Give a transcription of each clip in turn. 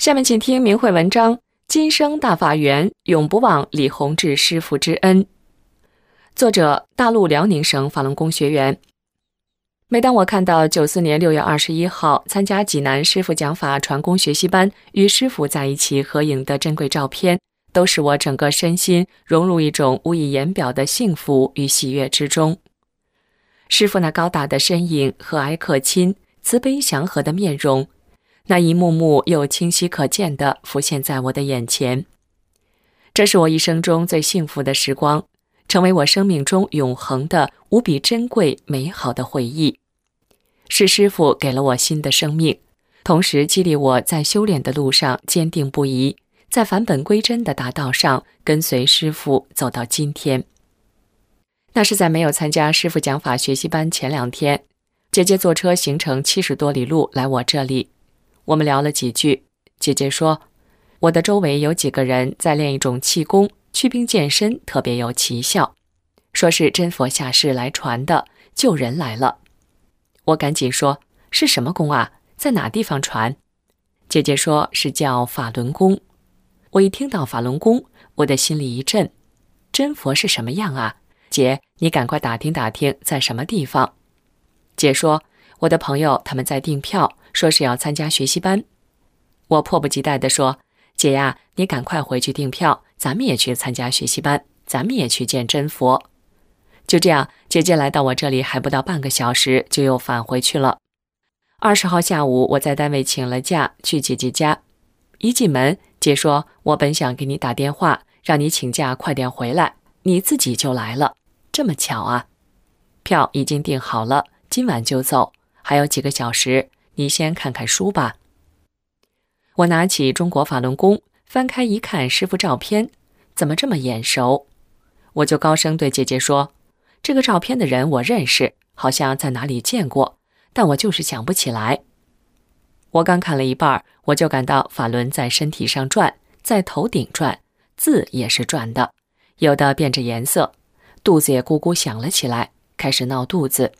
下面请听明慧文章《今生大法缘，永不忘李洪志师父之恩》。作者：大陆辽宁省法轮功学员。每当我看到九四年六月二十一号参加济南师傅讲法传功学习班与师傅在一起合影的珍贵照片，都使我整个身心融入一种无以言表的幸福与喜悦之中。师傅那高大的身影、和蔼可亲、慈悲祥和的面容。那一幕幕又清晰可见地浮现在我的眼前。这是我一生中最幸福的时光，成为我生命中永恒的、无比珍贵、美好的回忆。是师傅给了我新的生命，同时激励我在修炼的路上坚定不移，在返本归真的大道上跟随师傅走到今天。那是在没有参加师傅讲法学习班前两天，姐姐坐车行程七十多里路来我这里。我们聊了几句，姐姐说：“我的周围有几个人在练一种气功，祛病健身，特别有奇效，说是真佛下世来传的，救人来了。”我赶紧说：“是什么功啊？在哪地方传？”姐姐说是叫法轮功。我一听到法轮功，我的心里一震：真佛是什么样啊？姐，你赶快打听打听，在什么地方？姐说：“我的朋友他们在订票。”说是要参加学习班，我迫不及待地说：“姐呀，你赶快回去订票，咱们也去参加学习班，咱们也去见真佛。”就这样，姐姐来到我这里还不到半个小时，就又返回去了。二十号下午，我在单位请了假去姐姐家，一进门，姐说：“我本想给你打电话，让你请假快点回来，你自己就来了，这么巧啊！票已经订好了，今晚就走，还有几个小时。”你先看看书吧。我拿起《中国法轮功》，翻开一看，师傅照片怎么这么眼熟？我就高声对姐姐说：“这个照片的人我认识，好像在哪里见过，但我就是想不起来。”我刚看了一半，我就感到法轮在身体上转，在头顶转，字也是转的，有的变着颜色，肚子也咕咕响了起来，开始闹肚子。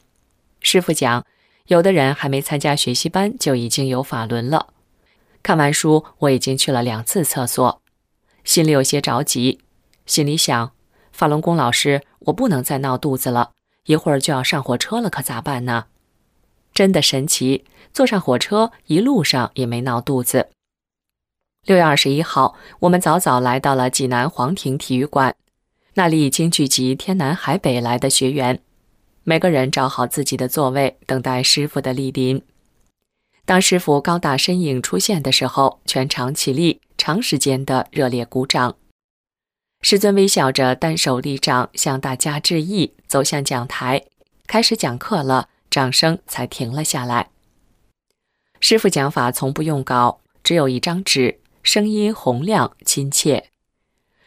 师傅讲。有的人还没参加学习班就已经有法轮了。看完书，我已经去了两次厕所，心里有些着急，心里想：法轮功老师，我不能再闹肚子了，一会儿就要上火车了，可咋办呢？真的神奇，坐上火车一路上也没闹肚子。六月二十一号，我们早早来到了济南皇庭体育馆，那里已经聚集天南海北来的学员。每个人找好自己的座位，等待师傅的莅临。当师傅高大身影出现的时候，全场起立，长时间的热烈鼓掌。师尊微笑着单手立掌，向大家致意，走向讲台，开始讲课了。掌声才停了下来。师傅讲法从不用稿，只有一张纸，声音洪亮亲切，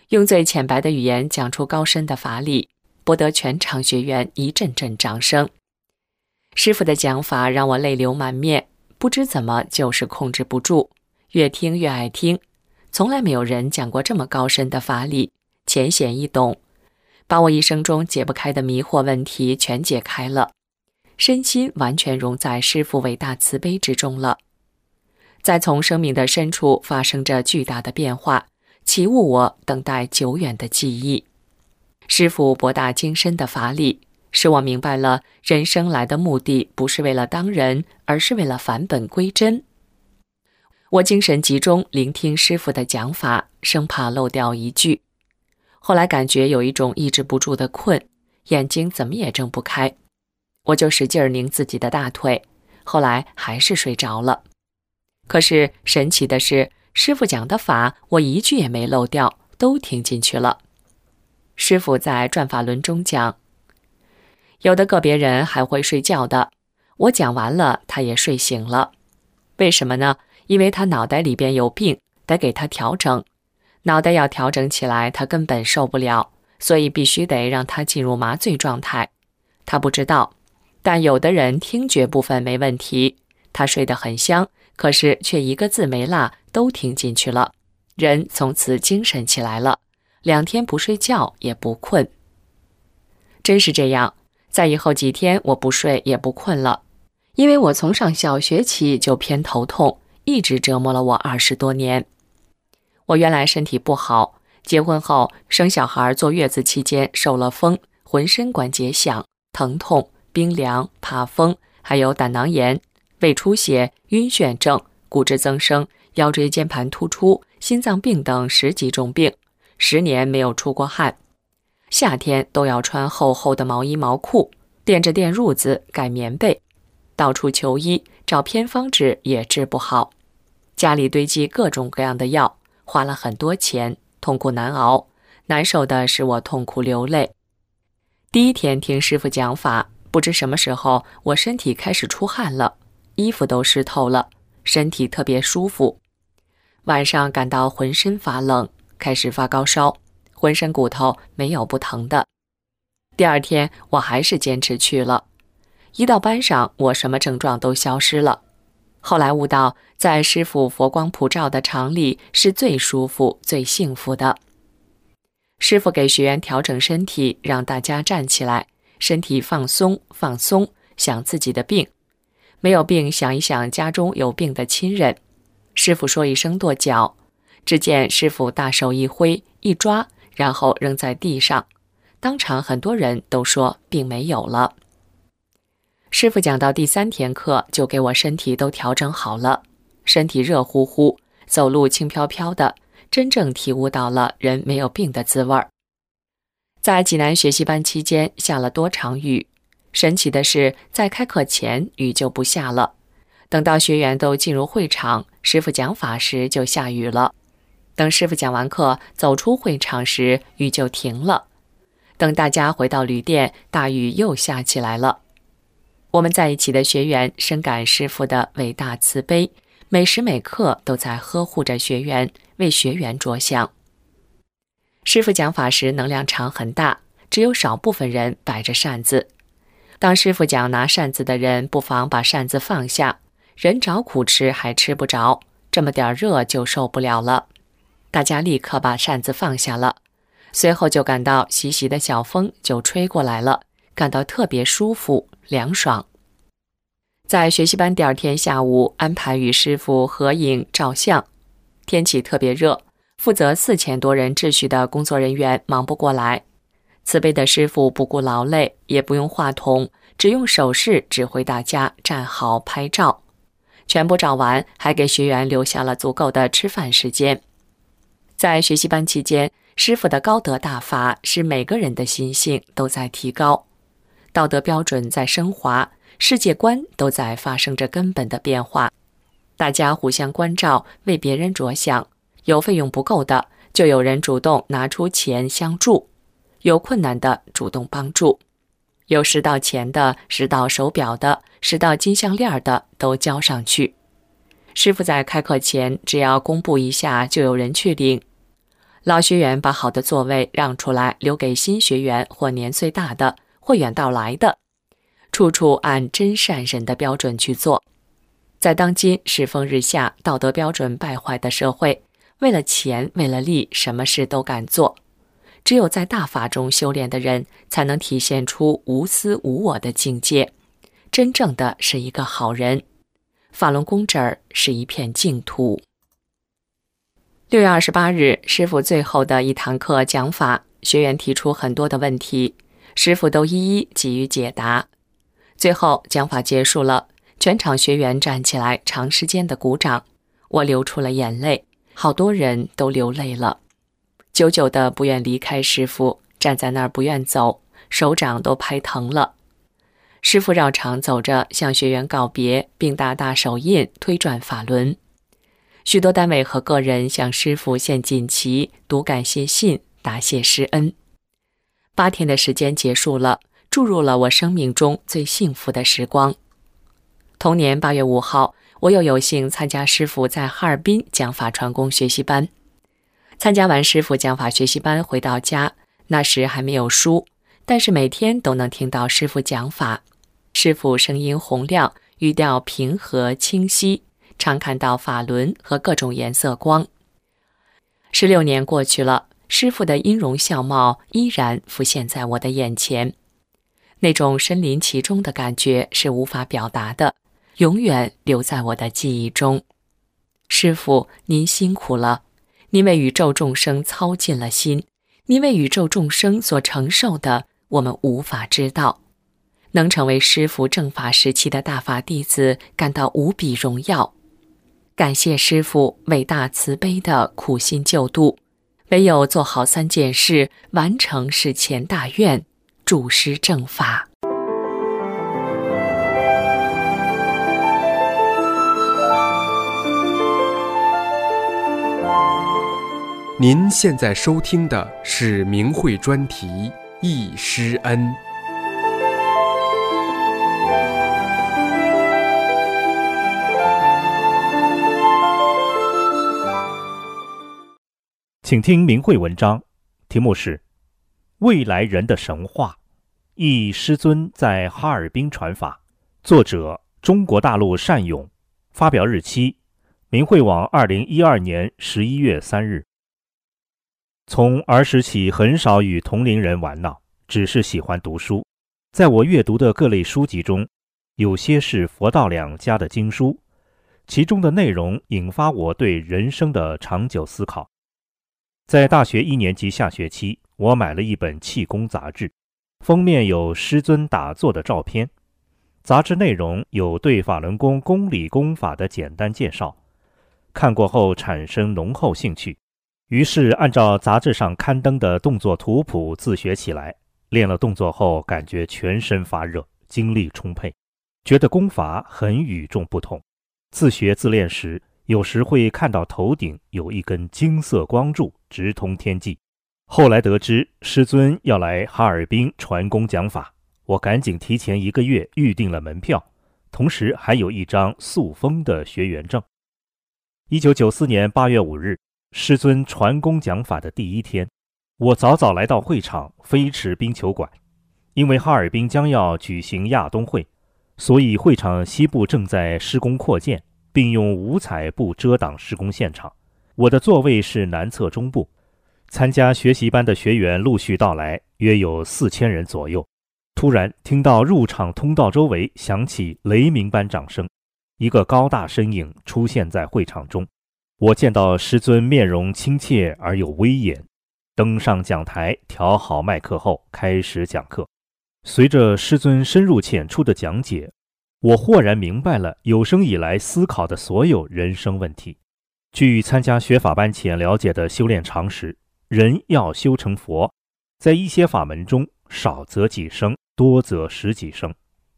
用最浅白的语言讲出高深的法理。博得全场学员一阵阵掌声。师傅的讲法让我泪流满面，不知怎么就是控制不住，越听越爱听。从来没有人讲过这么高深的法理，浅显易懂，把我一生中解不开的迷惑问题全解开了，身心完全融在师傅伟大慈悲之中了。在从生命的深处发生着巨大的变化，启悟我等待久远的记忆。师傅博大精深的法理，使我明白了人生来的目的不是为了当人，而是为了返本归真。我精神集中聆听师傅的讲法，生怕漏掉一句。后来感觉有一种抑制不住的困，眼睛怎么也睁不开，我就使劲拧自己的大腿，后来还是睡着了。可是神奇的是，师傅讲的法我一句也没漏掉，都听进去了。师傅在转法轮中讲，有的个别人还会睡觉的，我讲完了，他也睡醒了。为什么呢？因为他脑袋里边有病，得给他调整。脑袋要调整起来，他根本受不了，所以必须得让他进入麻醉状态。他不知道，但有的人听觉部分没问题，他睡得很香，可是却一个字没落都听进去了，人从此精神起来了，两天不睡觉也不困。真是这样，在以后几天我不睡也不困了，因为我从上小学起就偏头痛，一直折磨了我二十多年。我原来身体不好，结婚后生小孩、坐月子期间受了风，浑身关节响、疼痛、冰凉、怕风，还有胆囊炎、胃出血、晕眩症、骨质增生、腰椎间盘突出、心脏病等十几种病，十年没有出过汗。夏天都要穿厚厚的毛衣毛裤，垫着垫褥子盖棉被，到处求医找偏方治也治不好，家里堆积各种各样的药，花了很多钱，痛苦难熬，难受的使我痛苦流泪。第一天听师傅讲法，不知什么时候我身体开始出汗了，衣服都湿透了，身体特别舒服。晚上感到浑身发冷，开始发高烧。浑身骨头没有不疼的。第二天我还是坚持去了，一到班上我什么症状都消失了。后来悟到，在师傅佛光普照的场里是最舒服、最幸福的。师傅给学员调整身体，让大家站起来，身体放松放松，想自己的病，没有病想一想家中有病的亲人。师傅说一声跺脚，只见师傅大手一挥一抓。然后扔在地上，当场很多人都说病没有了。师傅讲到第三天课，就给我身体都调整好了，身体热乎乎，走路轻飘飘的，真正体悟到了人没有病的滋味儿。在济南学习班期间下了多场雨，神奇的是，在开课前雨就不下了，等到学员都进入会场，师傅讲法时就下雨了。等师傅讲完课，走出会场时，雨就停了。等大家回到旅店，大雨又下起来了。我们在一起的学员深感师傅的伟大慈悲，每时每刻都在呵护着学员，为学员着想。师傅讲法时能量场很大，只有少部分人摆着扇子。当师傅讲拿扇子的人，不妨把扇子放下。人找苦吃还吃不着，这么点热就受不了了。大家立刻把扇子放下了，随后就感到习习的小风就吹过来了，感到特别舒服凉爽。在学习班第二天下午安排与师傅合影照相，天气特别热，负责四千多人秩序的工作人员忙不过来。慈悲的师傅不顾劳累，也不用话筒，只用手势指挥大家站好拍照。全部照完，还给学员留下了足够的吃饭时间。在学习班期间，师傅的高德大法使每个人的心性都在提高，道德标准在升华，世界观都在发生着根本的变化。大家互相关照，为别人着想，有费用不够的，就有人主动拿出钱相助；有困难的，主动帮助；有拾到钱的、拾到手表的、拾到金项链的，都交上去。师傅在开课前，只要公布一下，就有人去领。老学员把好的座位让出来，留给新学员或年岁大的或远道来的，处处按真善人的标准去做。在当今世风日下、道德标准败坏的社会，为了钱、为了利，什么事都敢做。只有在大法中修炼的人，才能体现出无私无我的境界，真正的是一个好人。法轮功这儿是一片净土。六月二十八日，师傅最后的一堂课讲法，学员提出很多的问题，师傅都一一给予解答。最后讲法结束了，全场学员站起来，长时间的鼓掌，我流出了眼泪，好多人都流泪了，久久的不愿离开师傅，站在那儿不愿走，手掌都拍疼了。师傅绕场走着，向学员告别，并大大手印推转法轮。许多单位和个人向师傅献锦旗、读感谢信、答谢师恩。八天的时间结束了，注入了我生命中最幸福的时光。同年八月五号，我又有幸参加师傅在哈尔滨讲法传功学习班。参加完师傅讲法学习班，回到家，那时还没有书，但是每天都能听到师傅讲法。师傅声音洪亮，语调平和清晰，常看到法轮和各种颜色光。十六年过去了。师傅的音容笑貌依然浮现在我的眼前，那种身临其中的感觉是无法表达的，永远留在我的记忆中。师傅，您辛苦了，您为宇宙众生操尽了心，您为宇宙众生所承受的，我们无法知道。能成为师傅正法时期的大法弟子，感到无比荣耀。感谢师傅伟大慈悲的苦心救度。唯有做好三件事，完成事前大愿，助师正法。您现在收听的是明慧专题《易师恩》。请听明慧文章，题目是《未来人的神话》，一师尊在哈尔滨传法，作者中国大陆善勇，发表日期明慧网二零一二年十一月三日。从儿时起，很少与同龄人玩闹，只是喜欢读书。在我阅读的各类书籍中，有些是佛道两家的经书，其中的内容引发我对人生的长久思考。在大学一年级下学期，我买了一本气功杂志，封面有师尊打坐的照片。杂志内容有对法轮功功理功法的简单介绍，看过后产生浓厚兴趣，于是按照杂志上刊登的动作图谱自学起来。练了动作后，感觉全身发热，精力充沛，觉得功法很与众不同。自学自练时。有时会看到头顶有一根金色光柱直通天际。后来得知师尊要来哈尔滨传功讲法，我赶紧提前一个月预定了门票，同时还有一张塑封的学员证。一九九四年八月五日，师尊传功讲法的第一天，我早早来到会场飞驰冰球馆，因为哈尔滨将要举行亚冬会，所以会场西部正在施工扩建。并用五彩布遮挡施工现场。我的座位是南侧中部。参加学习班的学员陆续到来，约有四千人左右。突然听到入场通道周围响起雷鸣般掌声，一个高大身影出现在会场中。我见到师尊面容亲切而有威严，登上讲台，调好麦克后开始讲课。随着师尊深入浅出的讲解。我豁然明白了有生以来思考的所有人生问题。据参加学法班前了解的修炼常识，人要修成佛，在一些法门中，少则几生，多则十几生，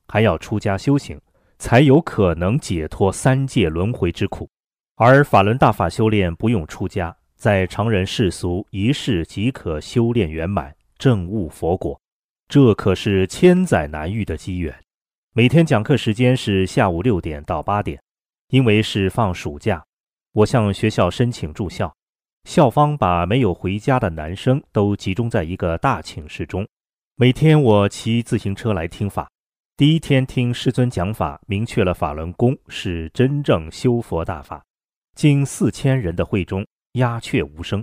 还要出家修行，才有可能解脱三界轮回之苦。而法轮大法修炼不用出家，在常人世俗一世即可修炼圆满，证悟佛果，这可是千载难遇的机缘。每天讲课时间是下午六点到八点，因为是放暑假，我向学校申请住校，校方把没有回家的男生都集中在一个大寝室中。每天我骑自行车来听法，第一天听师尊讲法，明确了法轮功是真正修佛大法。近四千人的会中，鸦雀无声，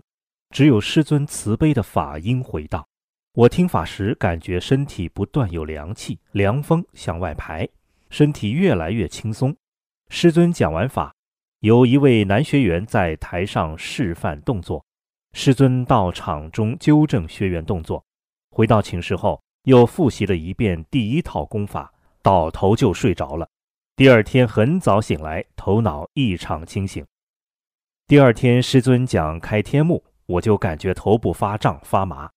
只有师尊慈悲的法音回荡。我听法时，感觉身体不断有凉气、凉风向外排，身体越来越轻松。师尊讲完法，有一位男学员在台上示范动作，师尊到场中纠正学员动作。回到寝室后，又复习了一遍第一套功法，倒头就睡着了。第二天很早醒来，头脑异常清醒。第二天师尊讲开天目，我就感觉头部发胀发麻。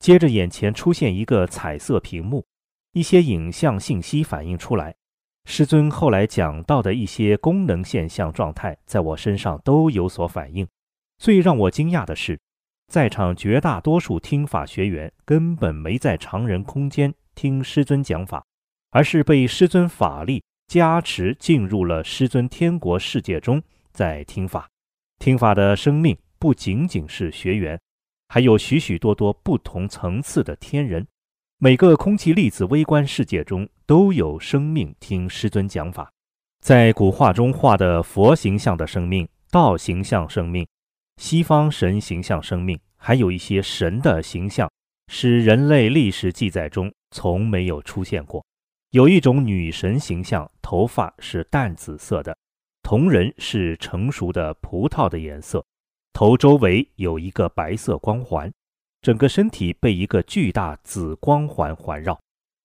接着，眼前出现一个彩色屏幕，一些影像信息反映出来。师尊后来讲到的一些功能现象状态，在我身上都有所反应。最让我惊讶的是，在场绝大多数听法学员根本没在常人空间听师尊讲法，而是被师尊法力加持进入了师尊天国世界中，在听法。听法的生命不仅仅是学员，还有许许多多不同层次的天人。每个空气粒子微观世界中都有生命听师尊讲法。在古画中画的佛形象的生命、道形象生命、西方神形象生命，还有一些神的形象，是人类历史记载中从没有出现过。有一种女神形象，头发是淡紫色的。瞳仁是成熟的葡萄的颜色，头周围有一个白色光环，整个身体被一个巨大紫光环环绕，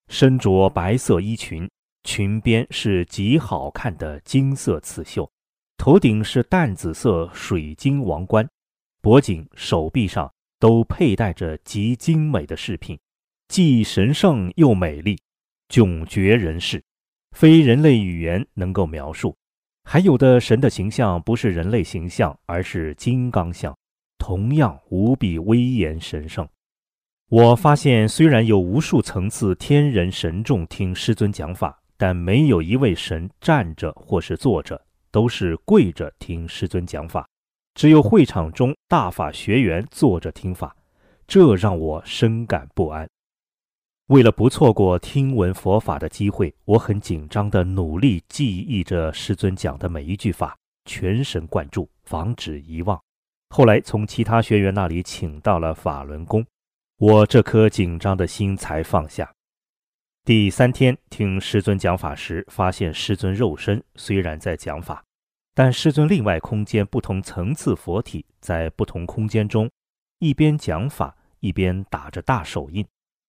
身着白色衣裙，裙边是极好看的金色刺绣，头顶是淡紫色水晶王冠，脖颈、手臂上都佩戴着极精美的饰品，既神圣又美丽，迥绝人世，非人类语言能够描述。还有的神的形象不是人类形象，而是金刚像，同样无比威严神圣。我发现，虽然有无数层次天人神众听师尊讲法，但没有一位神站着或是坐着，都是跪着听师尊讲法。只有会场中大法学员坐着听法，这让我深感不安。为了不错过听闻佛法的机会，我很紧张地努力记忆着师尊讲的每一句法，全神贯注，防止遗忘。后来从其他学员那里请到了法轮功，我这颗紧张的心才放下。第三天听师尊讲法时，发现师尊肉身虽然在讲法，但师尊另外空间不同层次佛体在不同空间中，一边讲法一边打着大手印。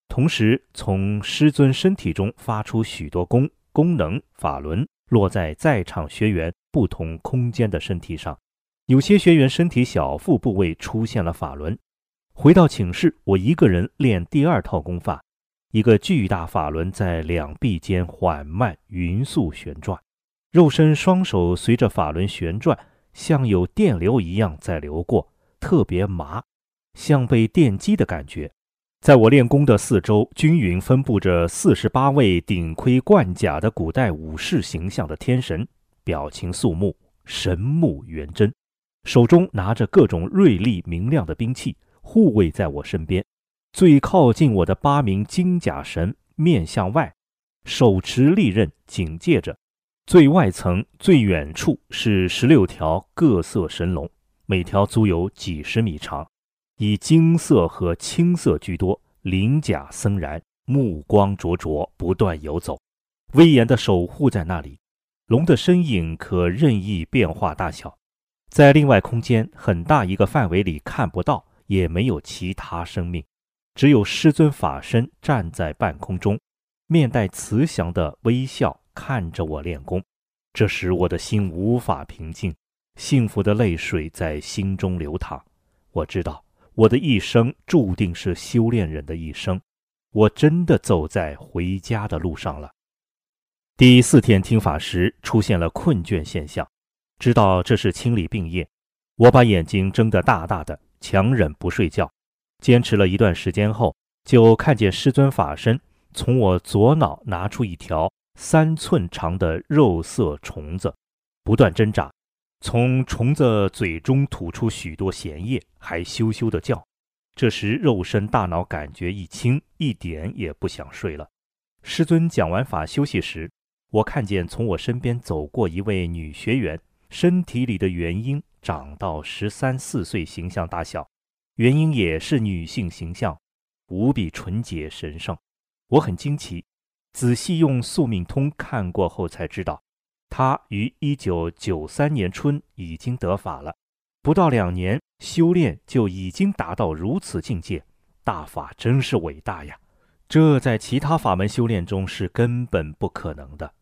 同时，从师尊身体中发出许多功功能法轮，落在在场学员不同空间的身体上。有些学员身体小腹部位出现了法轮。回到寝室，我一个人练第二套功法，一个巨大法轮在两臂间缓慢匀速旋转，肉身双手随着法轮旋转，像有电流一样在流过，特别麻，像被电击的感觉。在我练功的四周，均匀分布着四十八位顶盔贯甲的古代武士形象的天神，表情肃穆，神目圆睁，手中拿着各种锐利明亮的兵器，护卫在我身边。最靠近我的八名金甲神面向外，手持利刃警戒着。最外层、最远处是十六条各色神龙，每条足有几十米长。以金色和青色居多，鳞甲森然，目光灼灼，不断游走，威严地守护在那里。龙的身影可任意变化大小，在另外空间很大一个范围里看不到，也没有其他生命，只有师尊法身站在半空中，面带慈祥的微笑看着我练功。这时我的心无法平静，幸福的泪水在心中流淌。我知道。我的一生注定是修炼人的一生，我真的走在回家的路上了。第四天听法时出现了困倦现象，知道这是清理病业，我把眼睛睁得大大的，强忍不睡觉。坚持了一段时间后，就看见师尊法身从我左脑拿出一条三寸长的肉色虫子，不断挣扎。从虫子嘴中吐出许多咸液，还羞羞地叫。这时，肉身大脑感觉一轻，一点也不想睡了。师尊讲完法休息时，我看见从我身边走过一位女学员，身体里的元婴长到十三四岁形象大小，元婴也是女性形象，无比纯洁神圣。我很惊奇，仔细用宿命通看过后才知道。他于一九九三年春已经得法了，不到两年修炼就已经达到如此境界，大法真是伟大呀！这在其他法门修炼中是根本不可能的。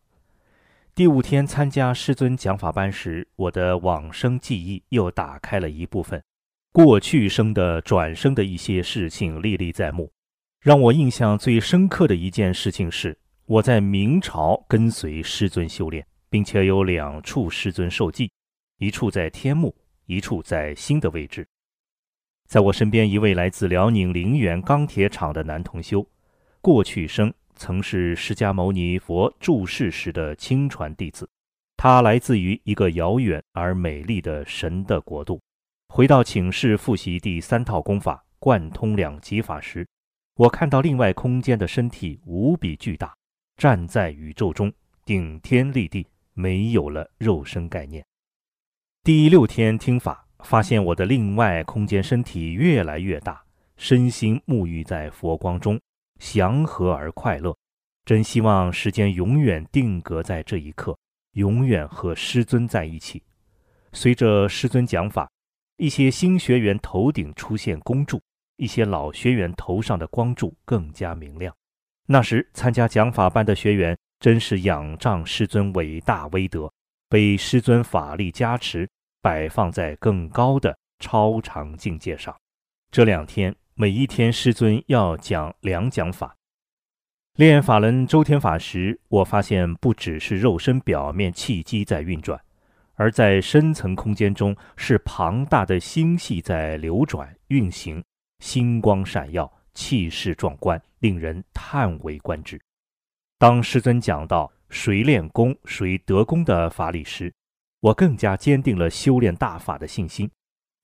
第五天参加师尊讲法班时，我的往生记忆又打开了一部分，过去生的转生的一些事情历历在目。让我印象最深刻的一件事情是，我在明朝跟随师尊修炼。并且有两处师尊受记，一处在天目，一处在新的位置。在我身边，一位来自辽宁凌源钢铁厂的男同修，过去生曾是释迦牟尼佛住世时的亲传弟子，他来自于一个遥远而美丽的神的国度。回到寝室复习第三套功法贯通两极法时，我看到另外空间的身体无比巨大，站在宇宙中顶天立地，没有了肉身概念。第六天听法，发现我的另外空间身体越来越大，身心沐浴在佛光中。祥和而快乐，真希望时间永远定格在这一刻，永远和师尊在一起。随着师尊讲法，一些新学员头顶出现光柱，一些老学员头上的光柱更加明亮。那时参加讲法班的学员真是仰仗师尊伟大威德，被师尊法力加持，摆放在更高的超常境界上。这两天。每一天，师尊要讲两讲法。练法轮周天法时，我发现不只是肉身表面气机在运转，而在深层空间中是庞大的星系在流转运行，星光闪耀，气势壮观，令人叹为观止。当师尊讲到谁练功谁得功的法理时，我更加坚定了修炼大法的信心。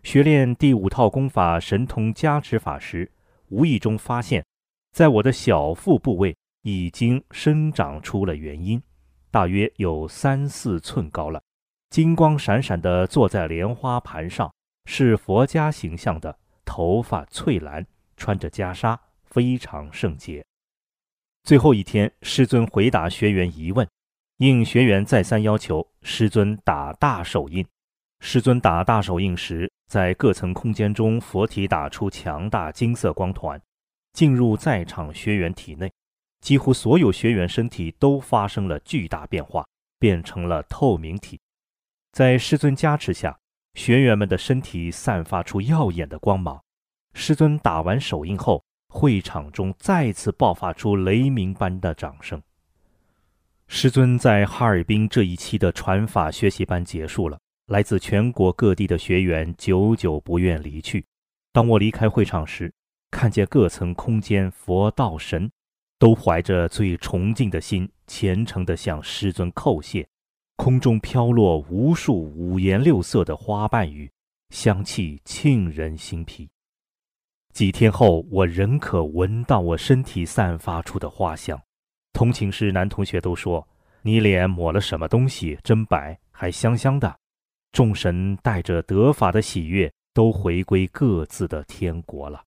学练第五套功法神通加持法时，无意中发现，在我的小腹部位已经生长出了元婴，大约有三四寸高了，金光闪闪的坐在莲花盘上，是佛家形象的，头发翠蓝，穿着袈裟，非常圣洁。最后一天，师尊回答学员疑问，应学员再三要求，师尊打大手印。师尊打大手印时，在各层空间中，佛体打出强大金色光团，进入在场学员体内。几乎所有学员身体都发生了巨大变化，变成了透明体。在师尊加持下，学员们的身体散发出耀眼的光芒。师尊打完手印后，会场中再次爆发出雷鸣般的掌声。师尊在哈尔滨这一期的传法学习班结束了。来自全国各地的学员久久不愿离去。当我离开会场时，看见各层空间佛道神都怀着最崇敬的心，虔诚地向师尊叩谢。空中飘落无数五颜六色的花瓣雨，香气沁人心脾。几天后，我仍可闻到我身体散发出的花香。同寝室男同学都说：“你脸抹了什么东西？真白，还香香的。”众神带着得法的喜悦，都回归各自的天国了。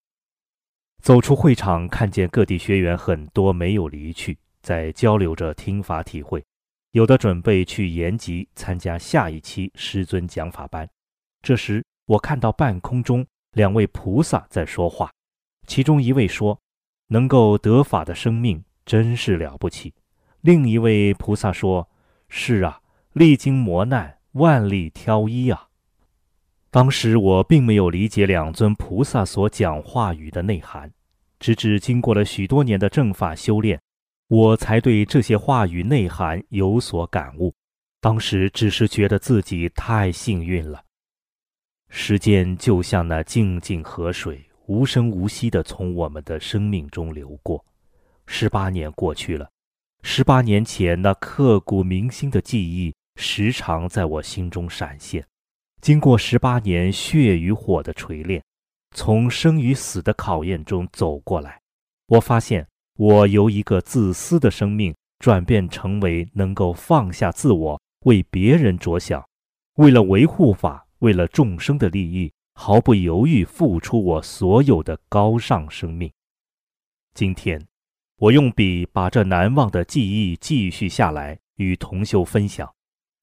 走出会场，看见各地学员很多没有离去，在交流着听法体会，有的准备去延吉参加下一期师尊讲法班。这时，我看到半空中两位菩萨在说话，其中一位说：“能够得法的生命真是了不起。”另一位菩萨说：“是啊，历经磨难。”万里挑一啊！当时我并没有理解两尊菩萨所讲话语的内涵，直至经过了许多年的正法修炼，我才对这些话语内涵有所感悟。当时只是觉得自己太幸运了。时间就像那静静河水，无声无息地从我们的生命中流过。十八年过去了，十八年前那刻骨铭心的记忆。时常在我心中闪现。经过十八年血与火的锤炼，从生与死的考验中走过来，我发现我由一个自私的生命转变成为能够放下自我，为别人着想，为了维护法，为了众生的利益，毫不犹豫付出我所有的高尚生命。今天，我用笔把这难忘的记忆继续下来，与同修分享。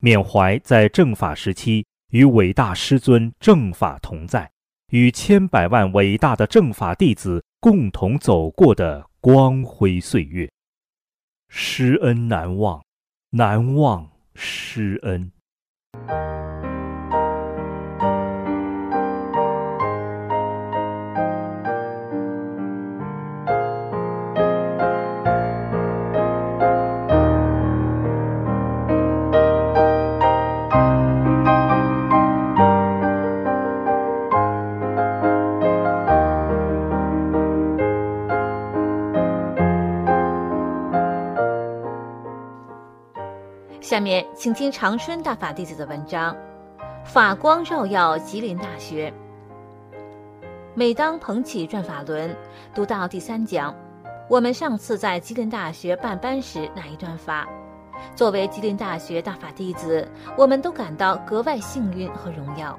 缅怀在正法时期与伟大师尊正法同在，与千百万伟大的正法弟子共同走过的光辉岁月，师恩难忘，难忘师恩。下面请听长春大法弟子的文章《法光照耀吉林大学》。每当捧起转法轮，读到第三讲，我们上次在吉林大学办班时那一段法，作为吉林大学大法弟子，我们都感到格外幸运和荣耀。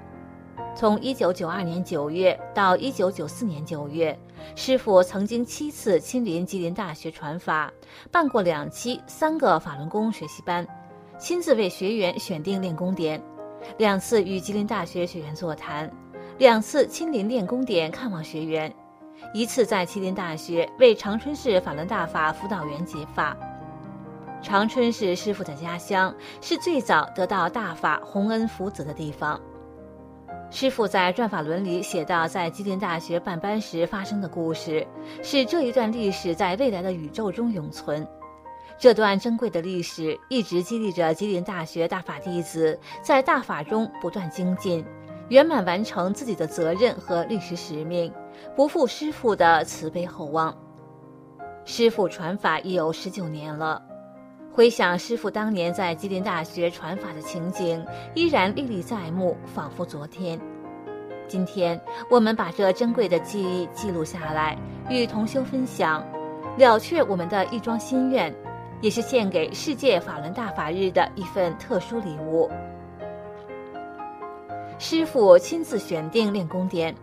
从1992年9月到1994年9月，师傅曾经七次亲临吉林大学传法，办过两期三个法轮功学习班。亲自为学员选定练功点，两次与吉林大学学员座谈，两次亲临练功点看望学员，一次在吉林大学为长春市法轮大法辅导员解法。长春是师傅的家乡，是最早得到大法洪恩福泽的地方。师傅在《转法轮》里写到，在吉林大学办班时发生的故事，是这一段历史在未来的宇宙中永存。这段珍贵的历史一直激励着吉林大学大法弟子在大法中不断精进，圆满完成自己的责任和历史使命，不负师傅的慈悲厚望。师傅传法已有十九年了，回想师傅当年在吉林大学传法的情景，依然历历在目，仿佛昨天。今天我们把这珍贵的记忆记录下来，与同修分享，了却我们的一桩心愿。也是献给世界法轮大法日的一份特殊礼物。师傅亲自选定练功点。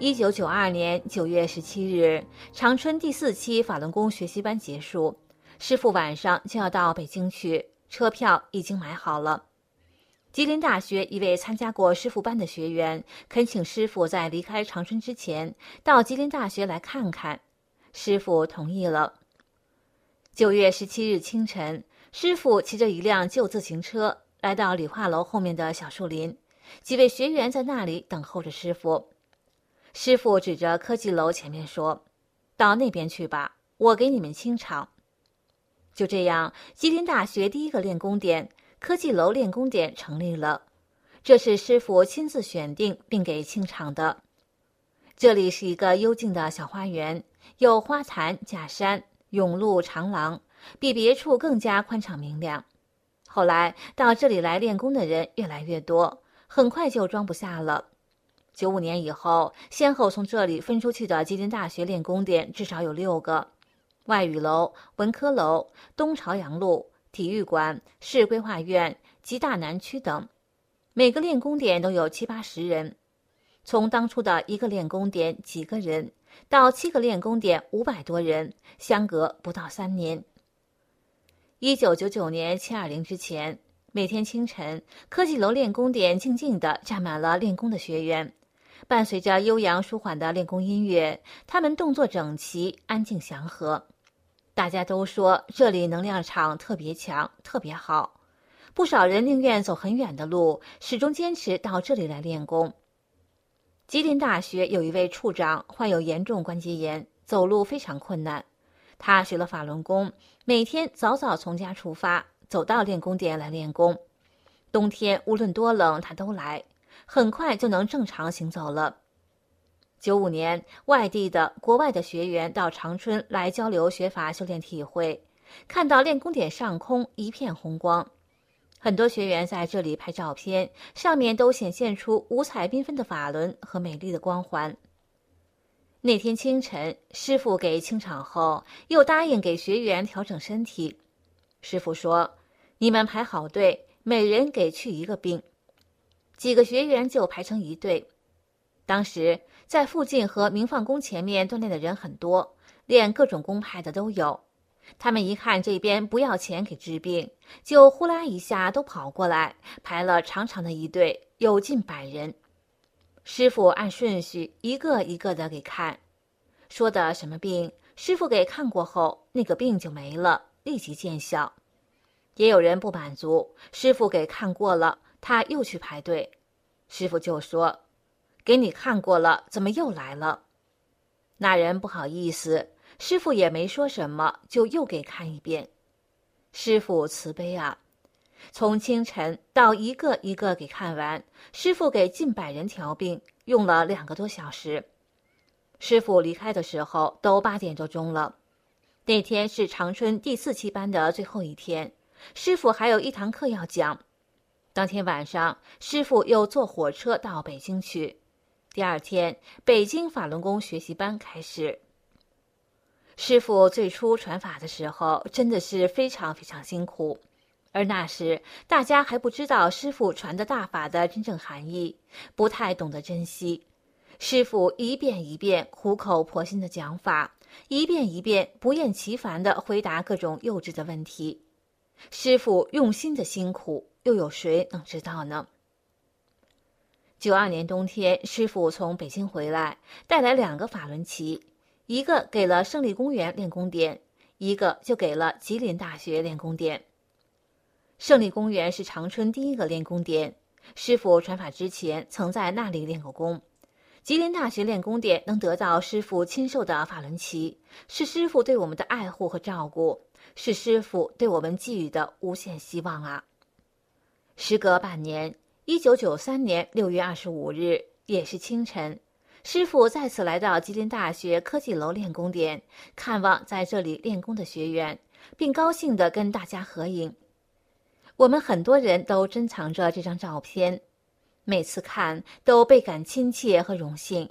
一九九二年九月十七日，长春第四期法轮功学习班结束，师傅晚上就要到北京去，车票已经买好了。吉林大学一位参加过师傅班的学员恳请师傅在离开长春之前到吉林大学来看看，师傅同意了。九月十七日清晨，师傅骑着一辆旧自行车来到理化楼后面的小树林，几位学员在那里等候着师傅。师傅指着科技楼前面说：“到那边去吧，我给你们清场。”就这样，吉林大学第一个练功点——科技楼练功点成立了。这是师傅亲自选定并给清场的。这里是一个幽静的小花园，有花坛、假山。甬路长廊比别处更加宽敞明亮。后来到这里来练功的人越来越多，很快就装不下了。九五年以后，先后从这里分出去的吉林大学练功点至少有六个：外语楼、文科楼、东朝阳路、体育馆、市规划院、吉大南区等。每个练功点都有七八十人。从当初的一个练功点几个人。到七个练功点，五百多人，相隔不到三年。一九九九年七二零之前，每天清晨，科技楼练功点静静地站满了练功的学员，伴随着悠扬舒缓的练功音乐，他们动作整齐、安静祥和。大家都说这里能量场特别强，特别好。不少人宁愿走很远的路，始终坚持到这里来练功。吉林大学有一位处长患有严重关节炎，走路非常困难。他学了法轮功，每天早早从家出发，走到练功点来练功。冬天无论多冷，他都来，很快就能正常行走了。九五年，外地的、国外的学员到长春来交流学法、修炼体会，看到练功点上空一片红光。很多学员在这里拍照片，上面都显现出五彩缤纷的法轮和美丽的光环。那天清晨，师傅给清场后，又答应给学员调整身体。师傅说：“你们排好队，每人给去一个兵。”几个学员就排成一队。当时在附近和明放宫前面锻炼的人很多，练各种功派的都有。他们一看这边不要钱给治病，就呼啦一下都跑过来，排了长长的一队，有近百人。师傅按顺序一个一个的给看，说的什么病，师傅给看过后，那个病就没了，立即见效。也有人不满足，师傅给看过了，他又去排队，师傅就说：“给你看过了，怎么又来了？”那人不好意思。师傅也没说什么，就又给看一遍。师傅慈悲啊，从清晨到一个一个给看完，师傅给近百人调病，用了两个多小时。师傅离开的时候都八点多钟了。那天是长春第四期班的最后一天，师傅还有一堂课要讲。当天晚上，师傅又坐火车到北京去。第二天，北京法轮功学习班开始。师傅最初传法的时候，真的是非常非常辛苦，而那时大家还不知道师傅传的大法的真正含义，不太懂得珍惜。师傅一遍一遍苦口婆心的讲法，一遍一遍不厌其烦的回答各种幼稚的问题。师傅用心的辛苦。又有谁能知道呢？九二年冬天，师傅从北京回来，带来两个法轮旗，一个给了胜利公园练功点，一个就给了吉林大学练功点。胜利公园是长春第一个练功点，师傅传法之前曾在那里练过功。吉林大学练功点能得到师傅亲授的法轮旗，是师傅对我们的爱护和照顾，是师傅对我们寄予的无限希望啊！时隔半年，一九九三年六月二十五日，也是清晨，师傅再次来到吉林大学科技楼练功点，看望在这里练功的学员，并高兴地跟大家合影。我们很多人都珍藏着这张照片，每次看都倍感亲切和荣幸。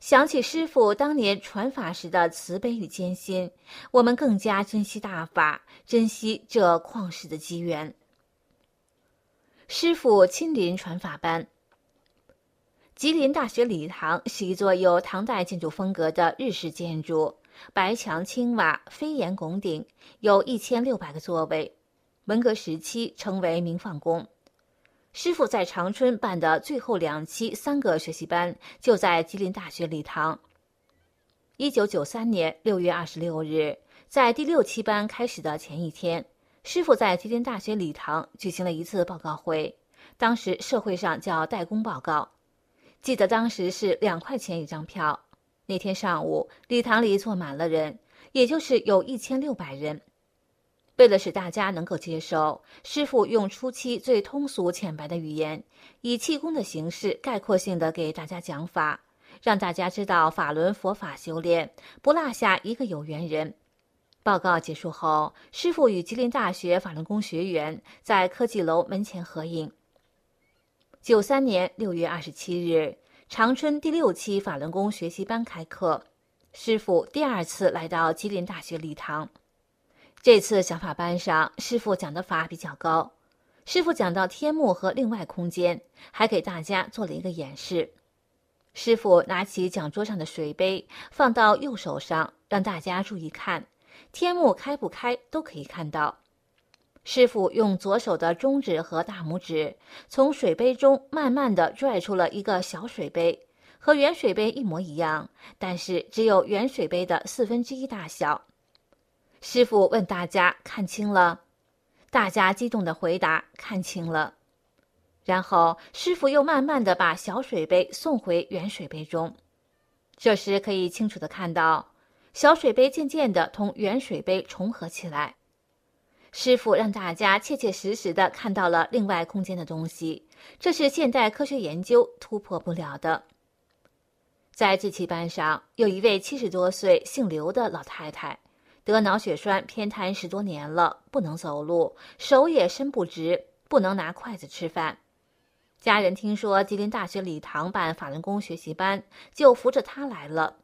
想起师傅当年传法时的慈悲与艰辛，我们更加珍惜大法，珍惜这旷世的机缘。师傅亲临传法班。吉林大学礼堂是一座有唐代建筑风格的日式建筑，白墙青瓦，飞檐拱顶，有一千六百个座位。文革时期称为明放宫。师傅在长春办的最后两期三个学习班就在吉林大学礼堂。一九九三年六月二十六日，在第六期班开始的前一天。师傅在吉林大学礼堂举行了一次报告会，当时社会上叫代工报告。记得当时是两块钱一张票。那天上午，礼堂里坐满了人，也就是有一千六百人。为了使大家能够接受，师傅用初期最通俗浅白的语言，以气功的形式概括性的给大家讲法，让大家知道法轮佛法修炼，不落下一个有缘人。报告结束后，师傅与吉林大学法轮功学员在科技楼门前合影。九三年六月二十七日，长春第六期法轮功学习班开课，师傅第二次来到吉林大学礼堂。这次讲法班上，师傅讲的法比较高。师傅讲到天幕和另外空间，还给大家做了一个演示。师傅拿起讲桌上的水杯，放到右手上，让大家注意看。天幕开不开都可以看到。师傅用左手的中指和大拇指从水杯中慢慢的拽出了一个小水杯，和原水杯一模一样，但是只有原水杯的四分之一大小。师傅问大家看清了，大家激动的回答看清了。然后师傅又慢慢的把小水杯送回原水杯中，这时可以清楚的看到。小水杯渐渐的同原水杯重合起来，师傅让大家切切实实的看到了另外空间的东西，这是现代科学研究突破不了的。在这期班上，有一位七十多岁、姓刘的老太太，得脑血栓偏瘫十多年了，不能走路，手也伸不直，不能拿筷子吃饭。家人听说吉林大学礼堂办法轮功学习班，就扶着她来了。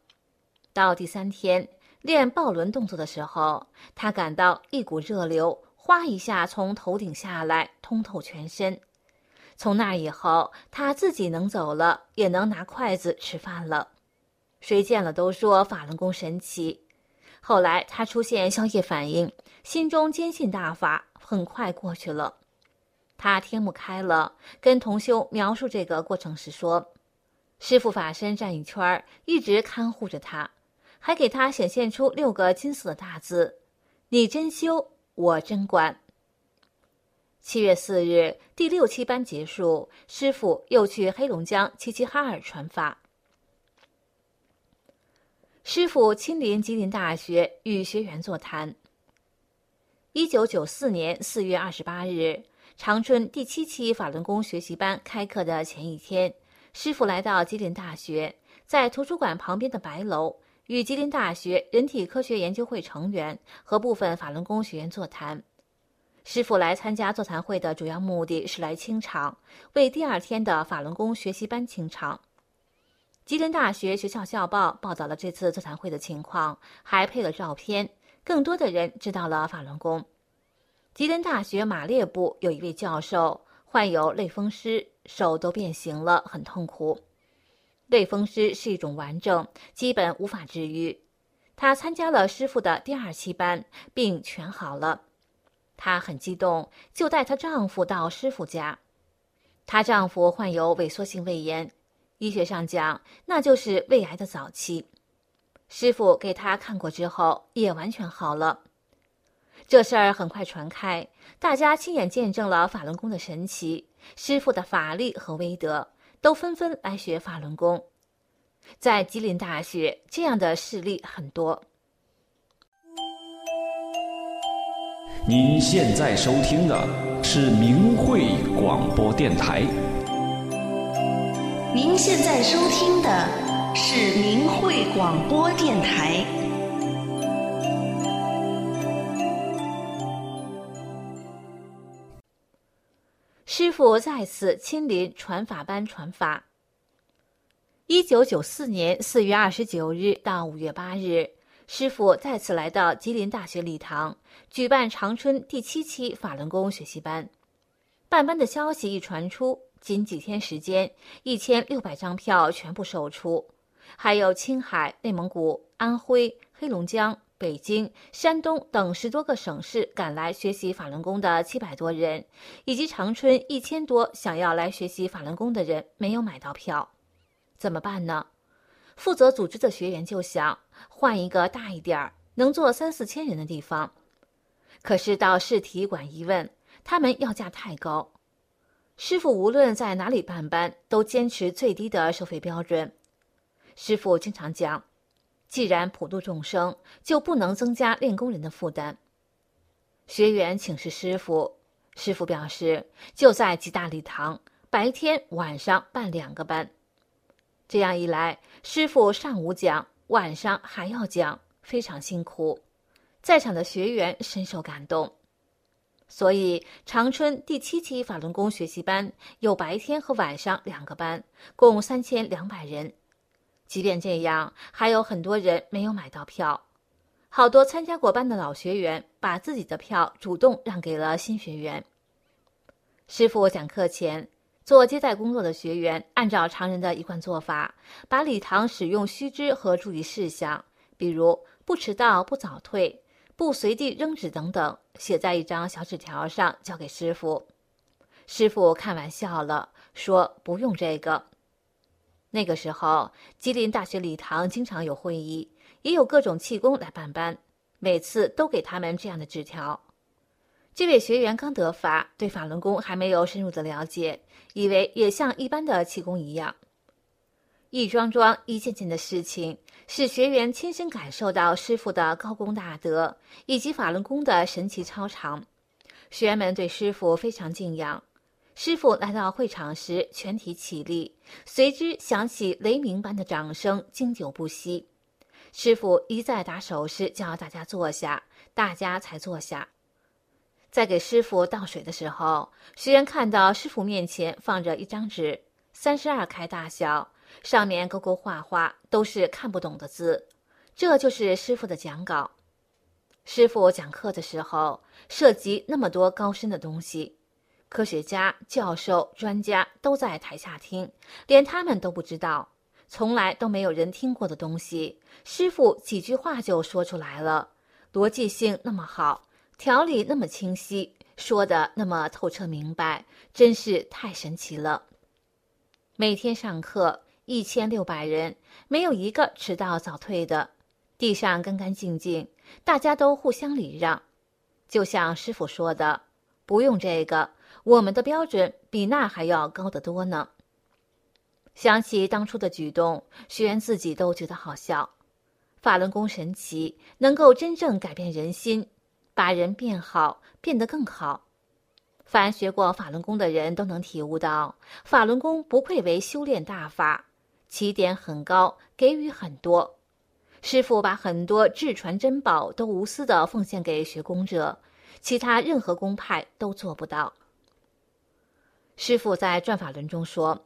到第三天练抱轮动作的时候，他感到一股热流哗一下从头顶下来，通透全身。从那以后，他自己能走了，也能拿筷子吃饭了。谁见了都说法轮功神奇。后来他出现宵夜反应，心中坚信大法，很快过去了。他天目开了，跟同修描述这个过程时说：“师傅法身站一圈，一直看护着他。”还给他显现出六个金色的大字：“你真修，我真管。”七月四日，第六期班结束，师傅又去黑龙江齐齐哈尔传法。师傅亲临吉林大学与学员座谈。一九九四年四月二十八日，长春第七期法轮功学习班开课的前一天，师傅来到吉林大学，在图书馆旁边的白楼。与吉林大学人体科学研究会成员和部分法轮功学员座谈，师傅来参加座谈会的主要目的是来清场，为第二天的法轮功学习班清场。吉林大学学校校报报道了这次座谈会的情况，还配了照片，更多的人知道了法轮功。吉林大学马列部有一位教授患有类风湿，手都变形了，很痛苦。类风湿是一种顽症，基本无法治愈。他参加了师傅的第二期班，病全好了。她很激动，就带她丈夫到师傅家。她丈夫患有萎缩性胃炎，医学上讲那就是胃癌的早期。师傅给他看过之后，也完全好了。这事儿很快传开，大家亲眼见证了法轮功的神奇，师傅的法力和威德，都纷纷来学法轮功。在吉林大学，这样的事例很多。您现在收听的是明慧广播电台。您现在收听的是明慧广播电台。师傅再次亲临传法班传法。一九九四年四月二十九日到五月八日。师傅再次来到吉林大学礼堂，举办长春第七期法轮功学习班。办班的消息一传出，仅几天时间，一千六百张票全部售出。还有青海、内蒙古、安徽、黑龙江、北京、山东等十多个省市赶来学习法轮功的七百多人，以及长春一千多想要来学习法轮功的人没有买到票，怎么办呢？负责组织的学员就想换一个大一点儿、能坐三四千人的地方，可是到市体育馆一问，他们要价太高。师傅无论在哪里办班，都坚持最低的收费标准。师傅经常讲，既然普度众生，就不能增加练功人的负担。学员请示师傅，师傅表示就在吉大礼堂，白天晚上办两个班。这样一来，师傅上午讲，晚上还要讲，非常辛苦。在场的学员深受感动，所以长春第七期法轮功学习班有白天和晚上两个班，共三千两百人。即便这样，还有很多人没有买到票。好多参加过班的老学员把自己的票主动让给了新学员。师傅讲课前。做接待工作的学员按照常人的一贯做法，把礼堂使用须知和注意事项，比如不迟到、不早退、不随地扔纸等等，写在一张小纸条上交给师傅。师傅看完笑了，说：“不用这个。”那个时候，吉林大学礼堂经常有会议，也有各种气功来办班，每次都给他们这样的纸条。这位学员刚得法，对法轮功还没有深入的了解，以为也像一般的气功一样。一桩桩、一件件的事情，使学员亲身感受到师傅的高功大德以及法轮功的神奇超常。学员们对师傅非常敬仰。师傅来到会场时，全体起立，随之响起雷鸣般的掌声，经久不息。师傅一再打手势，叫大家坐下，大家才坐下。在给师傅倒水的时候，学员看到师傅面前放着一张纸，三十二开大小，上面勾勾画画，都是看不懂的字。这就是师傅的讲稿。师傅讲课的时候，涉及那么多高深的东西，科学家、教授、专家都在台下听，连他们都不知道，从来都没有人听过的东西，师傅几句话就说出来了，逻辑性那么好。条理那么清晰，说的那么透彻明白，真是太神奇了。每天上课一千六百人，没有一个迟到早退的，地上干干净净，大家都互相礼让。就像师傅说的：“不用这个，我们的标准比那还要高得多呢。”想起当初的举动，学员自己都觉得好笑。法轮功神奇，能够真正改变人心。把人变好，变得更好。凡学过法轮功的人都能体悟到，法轮功不愧为修炼大法，起点很高，给予很多。师傅把很多至传珍宝都无私的奉献给学功者，其他任何宗派都做不到。师傅在转法轮中说，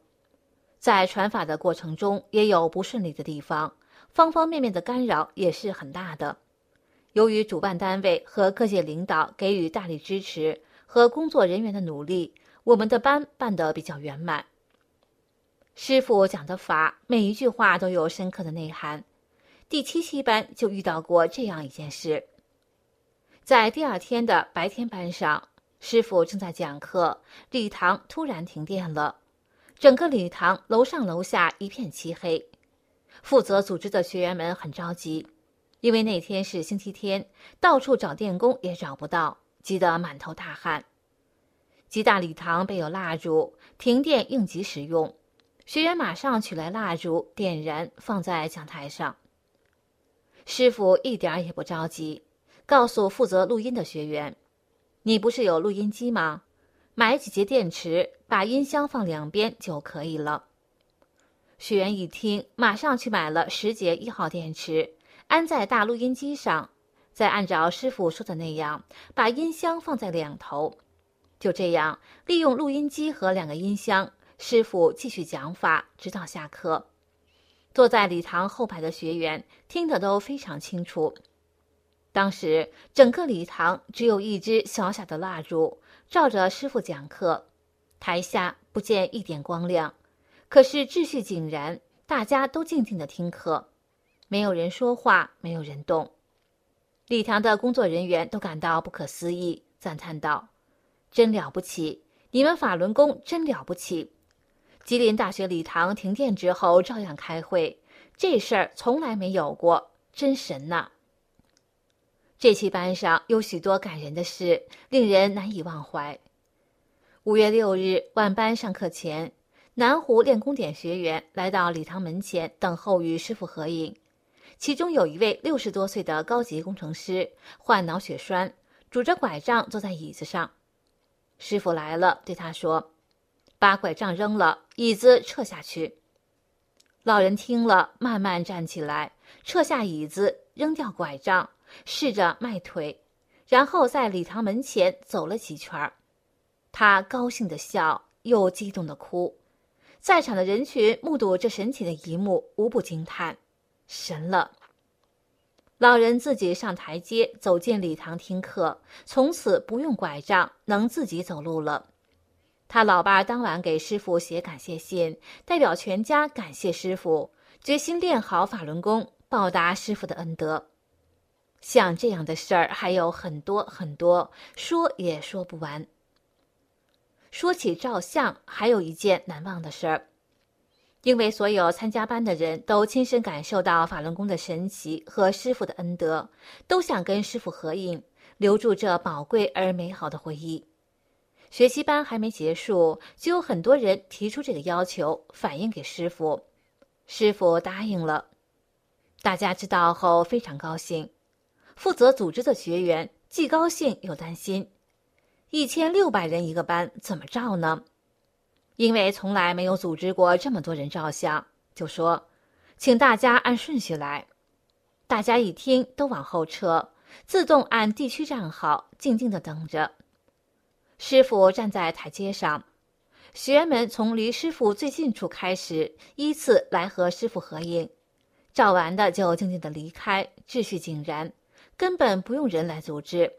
在传法的过程中也有不顺利的地方，方方面面的干扰也是很大的。由于主办单位和各界领导给予大力支持和工作人员的努力，我们的班办得比较圆满。师傅讲的法，每一句话都有深刻的内涵。第七期班就遇到过这样一件事，在第二天的白天班上。师傅正在讲课，礼堂突然停电了，整个礼堂楼上楼下一片漆黑。负责组织的学员们很着急，因为那天是星期天，到处找电工也找不到，急得满头大汗。吉大礼堂备有蜡烛，停电应急使用。学员马上取来蜡烛，点燃放在讲台上。师傅一点也不着急，告诉负责录音的学员。你不是有录音机吗？买几节电池，把音箱放两边就可以了。学员一听，马上去买了十节一号电池，安在大录音机上，再按照师傅说的那样，把音箱放在两头。就这样，利用录音机和两个音箱，师傅继续讲法，直到下课。坐在礼堂后排的学员听得都非常清楚。当时整个礼堂只有一支小小的蜡烛，照着师傅讲课，台下不见一点光亮，可是秩序井然，大家都静静的听课，没有人说话，没有人动。礼堂的工作人员都感到不可思议，赞叹道：“真了不起，你们法轮功真了不起！吉林大学礼堂停电之后照样开会，这事儿从来没有过，真神呐！”这期班上有许多感人的事，令人难以忘怀。五月六日晚班上课前，南湖练功点学员来到礼堂门前等候与师傅合影。其中有一位六十多岁的高级工程师，患脑血栓，拄着拐杖坐在椅子上。师傅来了，对他说：“把拐杖扔了，椅子撤下去。”老人听了，慢慢站起来，撤下椅子，扔掉拐杖。试着迈腿，然后在礼堂门前走了几圈儿。他高兴的笑，又激动的哭。在场的人群目睹这神奇的一幕，无不惊叹：“神了！”老人自己上台阶，走进礼堂听课，从此不用拐杖，能自己走路了。他老伴当晚给师傅写感谢信，代表全家感谢师傅，决心练好法轮功，报答师傅的恩德。像这样的事儿还有很多很多，说也说不完。说起照相，还有一件难忘的事儿，因为所有参加班的人都亲身感受到法轮功的神奇和师傅的恩德，都想跟师傅合影，留住这宝贵而美好的回忆。学习班还没结束，就有很多人提出这个要求，反映给师傅，师傅答应了。大家知道后非常高兴。负责组织的学员既高兴又担心，一千六百人一个班怎么照呢？因为从来没有组织过这么多人照相，就说，请大家按顺序来。大家一听都往后撤，自动按地区站好，静静的等着。师傅站在台阶上，学员们从离师傅最近处开始，依次来和师傅合影，照完的就静静的离开，秩序井然。根本不用人来组织，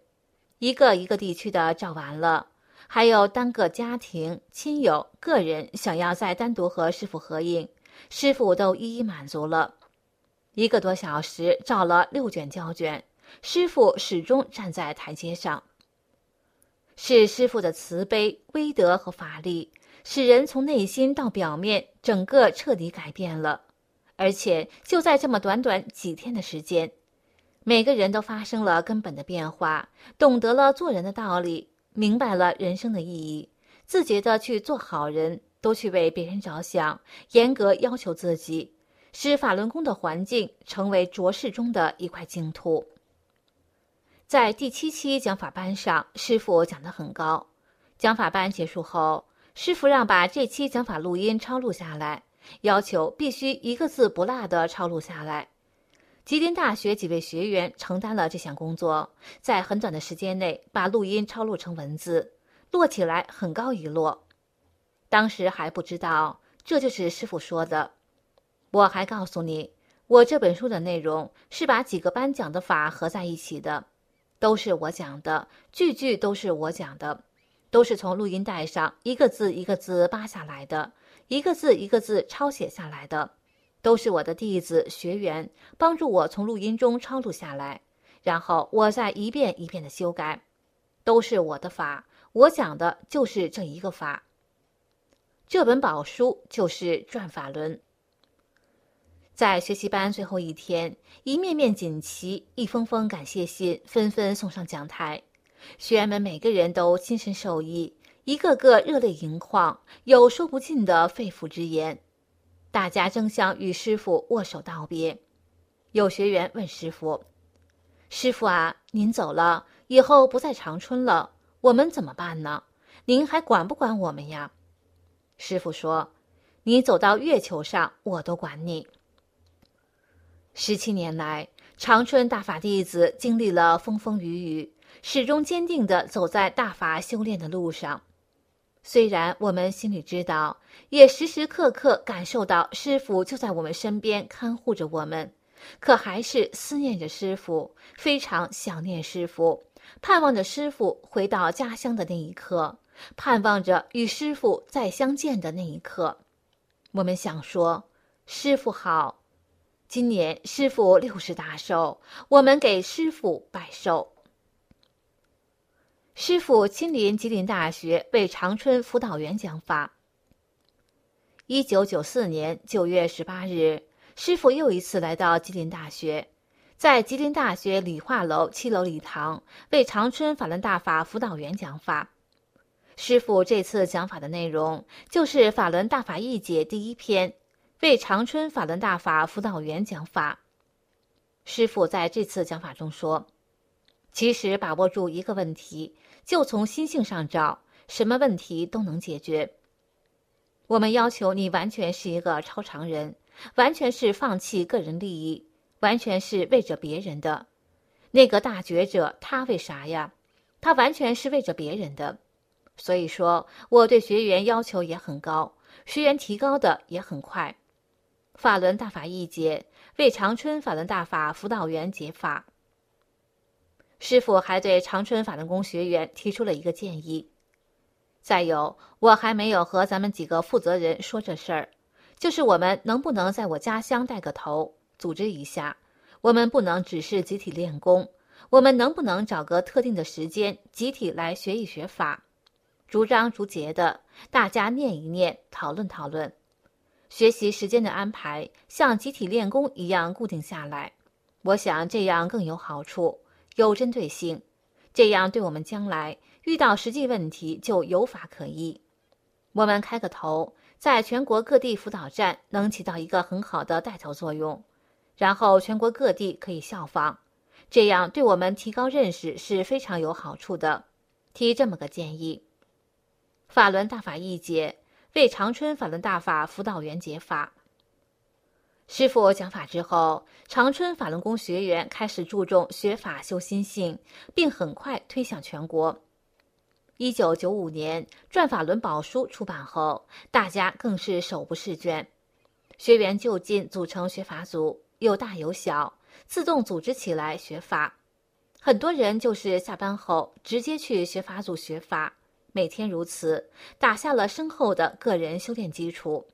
一个一个地区的照完了，还有单个家庭、亲友、个人想要再单独和师傅合影，师傅都一一满足了。一个多小时照了六卷胶卷，师傅始终站在台阶上。是师傅的慈悲、威德和法力，使人从内心到表面，整个彻底改变了，而且就在这么短短几天的时间。每个人都发生了根本的变化，懂得了做人的道理，明白了人生的意义，自觉的去做好人，都去为别人着想，严格要求自己，使法轮功的环境成为浊世中的一块净土。在第七期讲法班上，师傅讲得很高。讲法班结束后，师傅让把这期讲法录音抄录下来，要求必须一个字不落的抄录下来。吉林大学几位学员承担了这项工作，在很短的时间内把录音抄录成文字，摞起来很高一摞。当时还不知道这就是师傅说的。我还告诉你，我这本书的内容是把几个班讲的法合在一起的，都是我讲的，句句都是我讲的，都是从录音带上一个字一个字扒下来的，一个字一个字抄写下来的。都是我的弟子学员帮助我从录音中抄录下来，然后我再一遍一遍的修改，都是我的法，我讲的就是这一个法。这本宝书就是转法轮。在学习班最后一天，一面面锦旗，一封封感谢信纷纷送上讲台，学员们每个人都亲身受益，一个个热泪盈眶，有说不尽的肺腑之言。大家争相与师傅握手道别，有学员问师傅：“师傅啊，您走了以后不在长春了，我们怎么办呢？您还管不管我们呀？”师傅说：“你走到月球上，我都管你。”十七年来，长春大法弟子经历了风风雨雨，始终坚定的走在大法修炼的路上。虽然我们心里知道，也时时刻刻感受到师傅就在我们身边看护着我们，可还是思念着师傅，非常想念师傅，盼望着师傅回到家乡的那一刻，盼望着与师傅再相见的那一刻。我们想说，师傅好，今年师傅六十大寿，我们给师傅拜寿。师傅亲临吉林大学为长春辅导员讲法。一九九四年九月十八日，师傅又一次来到吉林大学，在吉林大学理化楼七楼礼堂为长春法轮大法辅导员讲法。师傅这次讲法的内容就是《法轮大法义解》第一篇，为长春法轮大法辅导员讲法。师傅在这次讲法中说。其实，把握住一个问题，就从心性上找，什么问题都能解决。我们要求你完全是一个超常人，完全是放弃个人利益，完全是为着别人的。那个大觉者，他为啥呀？他完全是为着别人的。所以说，我对学员要求也很高，学员提高的也很快。法轮大法一节，为长春法轮大法辅导员解法。师傅还对长春法轮功学员提出了一个建议。再有，我还没有和咱们几个负责人说这事儿，就是我们能不能在我家乡带个头，组织一下？我们不能只是集体练功，我们能不能找个特定的时间，集体来学一学法，逐章逐节的，大家念一念，讨论讨论，学习时间的安排像集体练功一样固定下来。我想这样更有好处。有针对性，这样对我们将来遇到实际问题就有法可依。我们开个头，在全国各地辅导站能起到一个很好的带头作用，然后全国各地可以效仿，这样对我们提高认识是非常有好处的。提这么个建议：法轮大法一节，为长春法轮大法辅导员解法。师傅讲法之后，长春法轮功学员开始注重学法修心性，并很快推向全国。一九九五年《转法轮宝书》出版后，大家更是手不释卷，学员就近组成学法组，有大有小，自动组织起来学法。很多人就是下班后直接去学法组学法，每天如此，打下了深厚的个人修炼基础。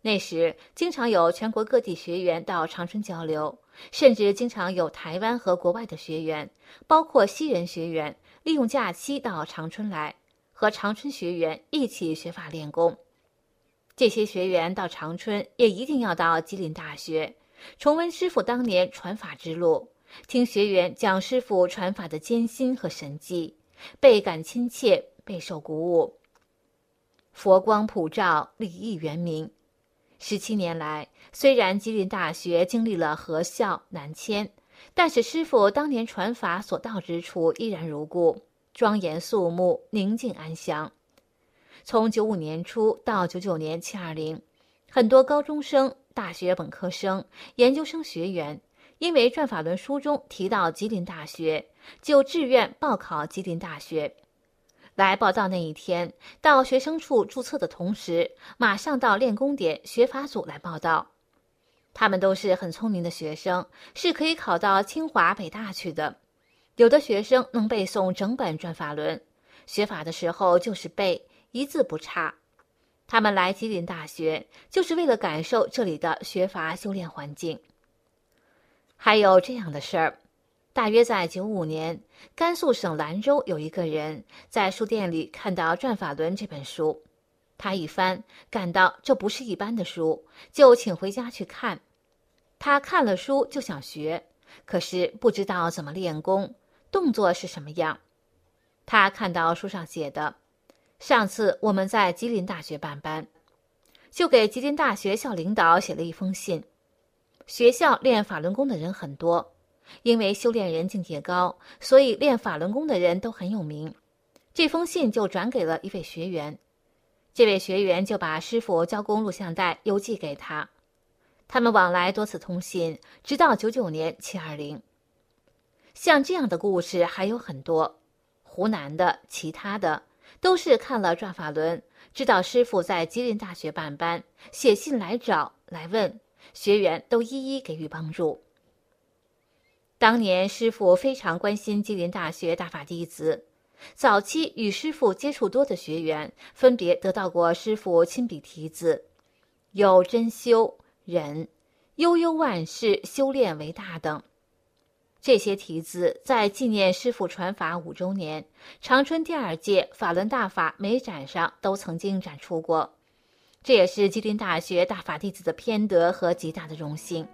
那时，经常有全国各地学员到长春交流，甚至经常有台湾和国外的学员，包括西人学员，利用假期到长春来，和长春学员一起学法练功。这些学员到长春，也一定要到吉林大学，重温师傅当年传法之路，听学员讲师傅传法的艰辛和神迹，倍感亲切，备受鼓舞。佛光普照，礼义圆明。十七年来，虽然吉林大学经历了合校南迁，但是师傅当年传法所到之处依然如故，庄严肃穆，宁静安详。从九五年初到九九年七二零，很多高中生、大学本科生、研究生学员因为转法轮书中提到吉林大学，就志愿报考吉林大学。来报到那一天，到学生处注册的同时，马上到练功点学法组来报到。他们都是很聪明的学生，是可以考到清华、北大去的。有的学生能背诵整本转法轮，学法的时候就是背，一字不差。他们来吉林大学，就是为了感受这里的学法修炼环境。还有这样的事儿，大约在九五年，甘肃省兰州有一个人在书店里看到《转法轮》这本书，他一翻，感到这不是一般的书，就请回家去看。他看了书就想学，可是不知道怎么练功。动作是什么样？他看到书上写的，上次我们在吉林大学办班，就给吉林大学校领导写了一封信。学校练法轮功的人很多，因为修炼人境界高，所以练法轮功的人都很有名。这封信就转给了一位学员，这位学员就把师傅教功录像带邮寄给他。他们往来多次通信，直到九九年七二零。像这样的故事还有很多，湖南的、其他的，都是看了转法轮，知道师傅在吉林大学办班，写信来找来问，学员都一一给予帮助。当年师傅非常关心吉林大学大法弟子，早期与师傅接触多的学员，分别得到过师傅亲笔题字，有真修、忍、悠悠万事、修炼为大等。这些题字在纪念师傅传法五周年、长春第二届法轮大法美展上都曾经展出过，这也是吉林大学大法弟子的偏德和极大的荣幸。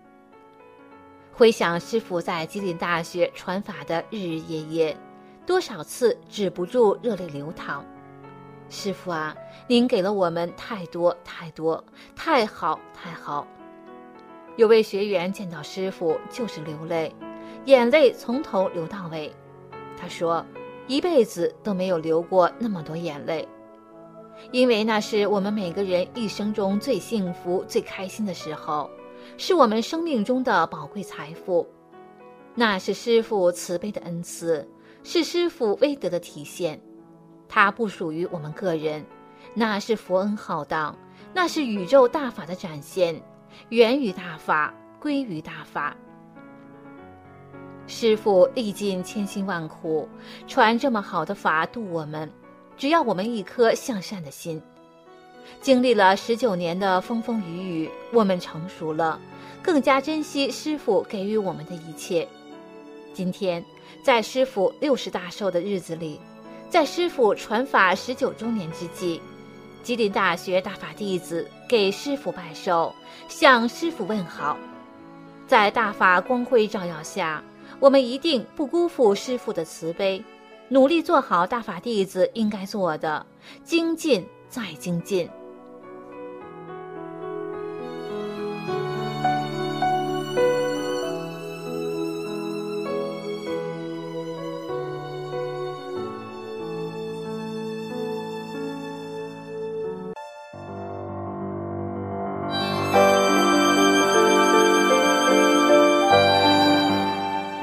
回想师傅在吉林大学传法的日日夜夜，多少次止不住热泪流淌。师傅啊，您给了我们太多太多，太好太好。有位学员见到师傅就是流泪。眼泪从头流到尾，他说：“一辈子都没有流过那么多眼泪，因为那是我们每个人一生中最幸福、最开心的时候，是我们生命中的宝贵财富。那是师傅慈悲的恩赐，是师傅威德的体现。它不属于我们个人，那是佛恩浩荡，那是宇宙大法的展现，源于大法，归于大法。”师傅历尽千辛万苦，传这么好的法度我们，只要我们一颗向善的心。经历了十九年的风风雨雨，我们成熟了，更加珍惜师傅给予我们的一切。今天，在师傅六十大寿的日子里，在师傅传法十九周年之际，吉林大学大法弟子给师傅拜寿，向师傅问好。在大法光辉照耀下。我们一定不辜负师傅的慈悲，努力做好大法弟子应该做的，精进再精进。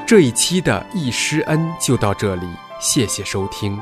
这一期的易师恩就到这里，谢谢收听。